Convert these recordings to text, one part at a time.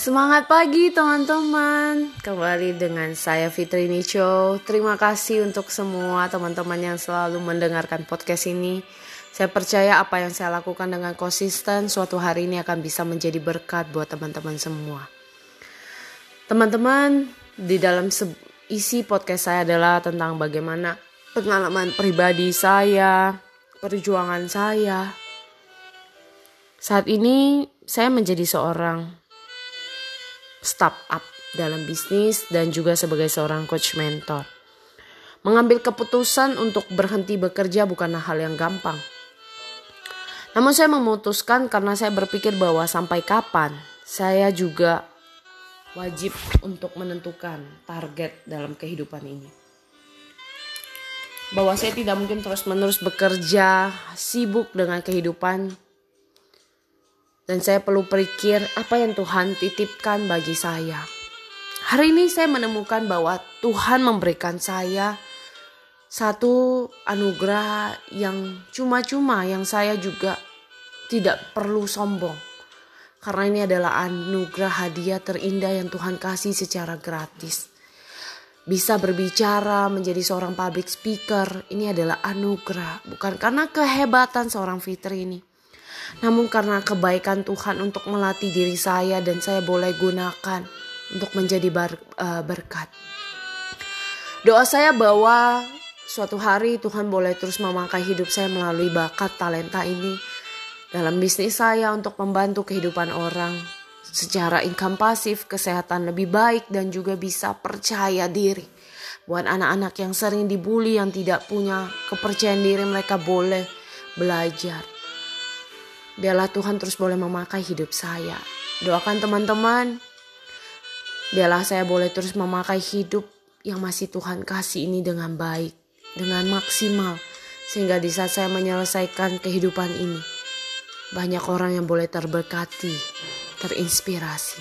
Semangat pagi teman-teman. Kembali dengan saya Fitri Nicho. Terima kasih untuk semua teman-teman yang selalu mendengarkan podcast ini. Saya percaya apa yang saya lakukan dengan konsisten Suatu hari ini akan bisa menjadi berkat buat teman-teman semua. Teman-teman di dalam isi podcast saya adalah tentang bagaimana pengalaman pribadi saya Perjuangan saya Saat ini saya menjadi seorang startup dalam bisnis dan juga sebagai seorang coach mentor. Mengambil keputusan untuk berhenti bekerja bukanlah hal yang gampang. Namun saya memutuskan karena saya berpikir bahwa sampai kapan saya juga wajib untuk menentukan target dalam kehidupan ini. Bahwa saya tidak mungkin terus-menerus bekerja, sibuk dengan kehidupan dan saya perlu berpikir apa yang Tuhan titipkan bagi saya. Hari ini saya menemukan bahwa Tuhan memberikan saya satu anugerah yang cuma-cuma yang saya juga tidak perlu sombong. Karena ini adalah anugerah hadiah terindah yang Tuhan kasih secara gratis. Bisa berbicara menjadi seorang public speaker, ini adalah anugerah. Bukan karena kehebatan seorang fitri ini namun karena kebaikan Tuhan untuk melatih diri saya dan saya boleh gunakan untuk menjadi bar, uh, berkat. Doa saya bahwa suatu hari Tuhan boleh terus memakai hidup saya melalui bakat talenta ini dalam bisnis saya untuk membantu kehidupan orang secara income pasif, kesehatan lebih baik dan juga bisa percaya diri. Buat anak-anak yang sering dibully yang tidak punya kepercayaan diri mereka boleh belajar Biarlah Tuhan terus boleh memakai hidup saya. Doakan teman-teman. Biarlah saya boleh terus memakai hidup yang masih Tuhan kasih ini dengan baik, dengan maksimal. Sehingga di saat saya menyelesaikan kehidupan ini, banyak orang yang boleh terberkati, terinspirasi.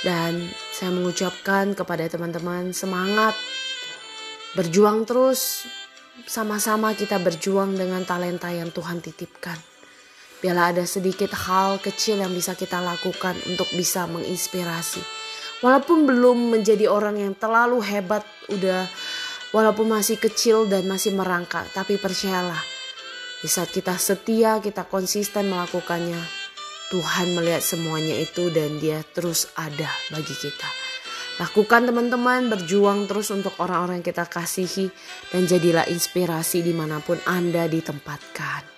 Dan saya mengucapkan kepada teman-teman semangat, berjuang terus, sama-sama kita berjuang dengan talenta yang Tuhan titipkan. Biarlah ada sedikit hal kecil yang bisa kita lakukan untuk bisa menginspirasi. Walaupun belum menjadi orang yang terlalu hebat, udah walaupun masih kecil dan masih merangkak, tapi percayalah, di saat kita setia, kita konsisten melakukannya, Tuhan melihat semuanya itu dan dia terus ada bagi kita. Lakukan teman-teman, berjuang terus untuk orang-orang yang kita kasihi dan jadilah inspirasi di mana pun Anda ditempatkan.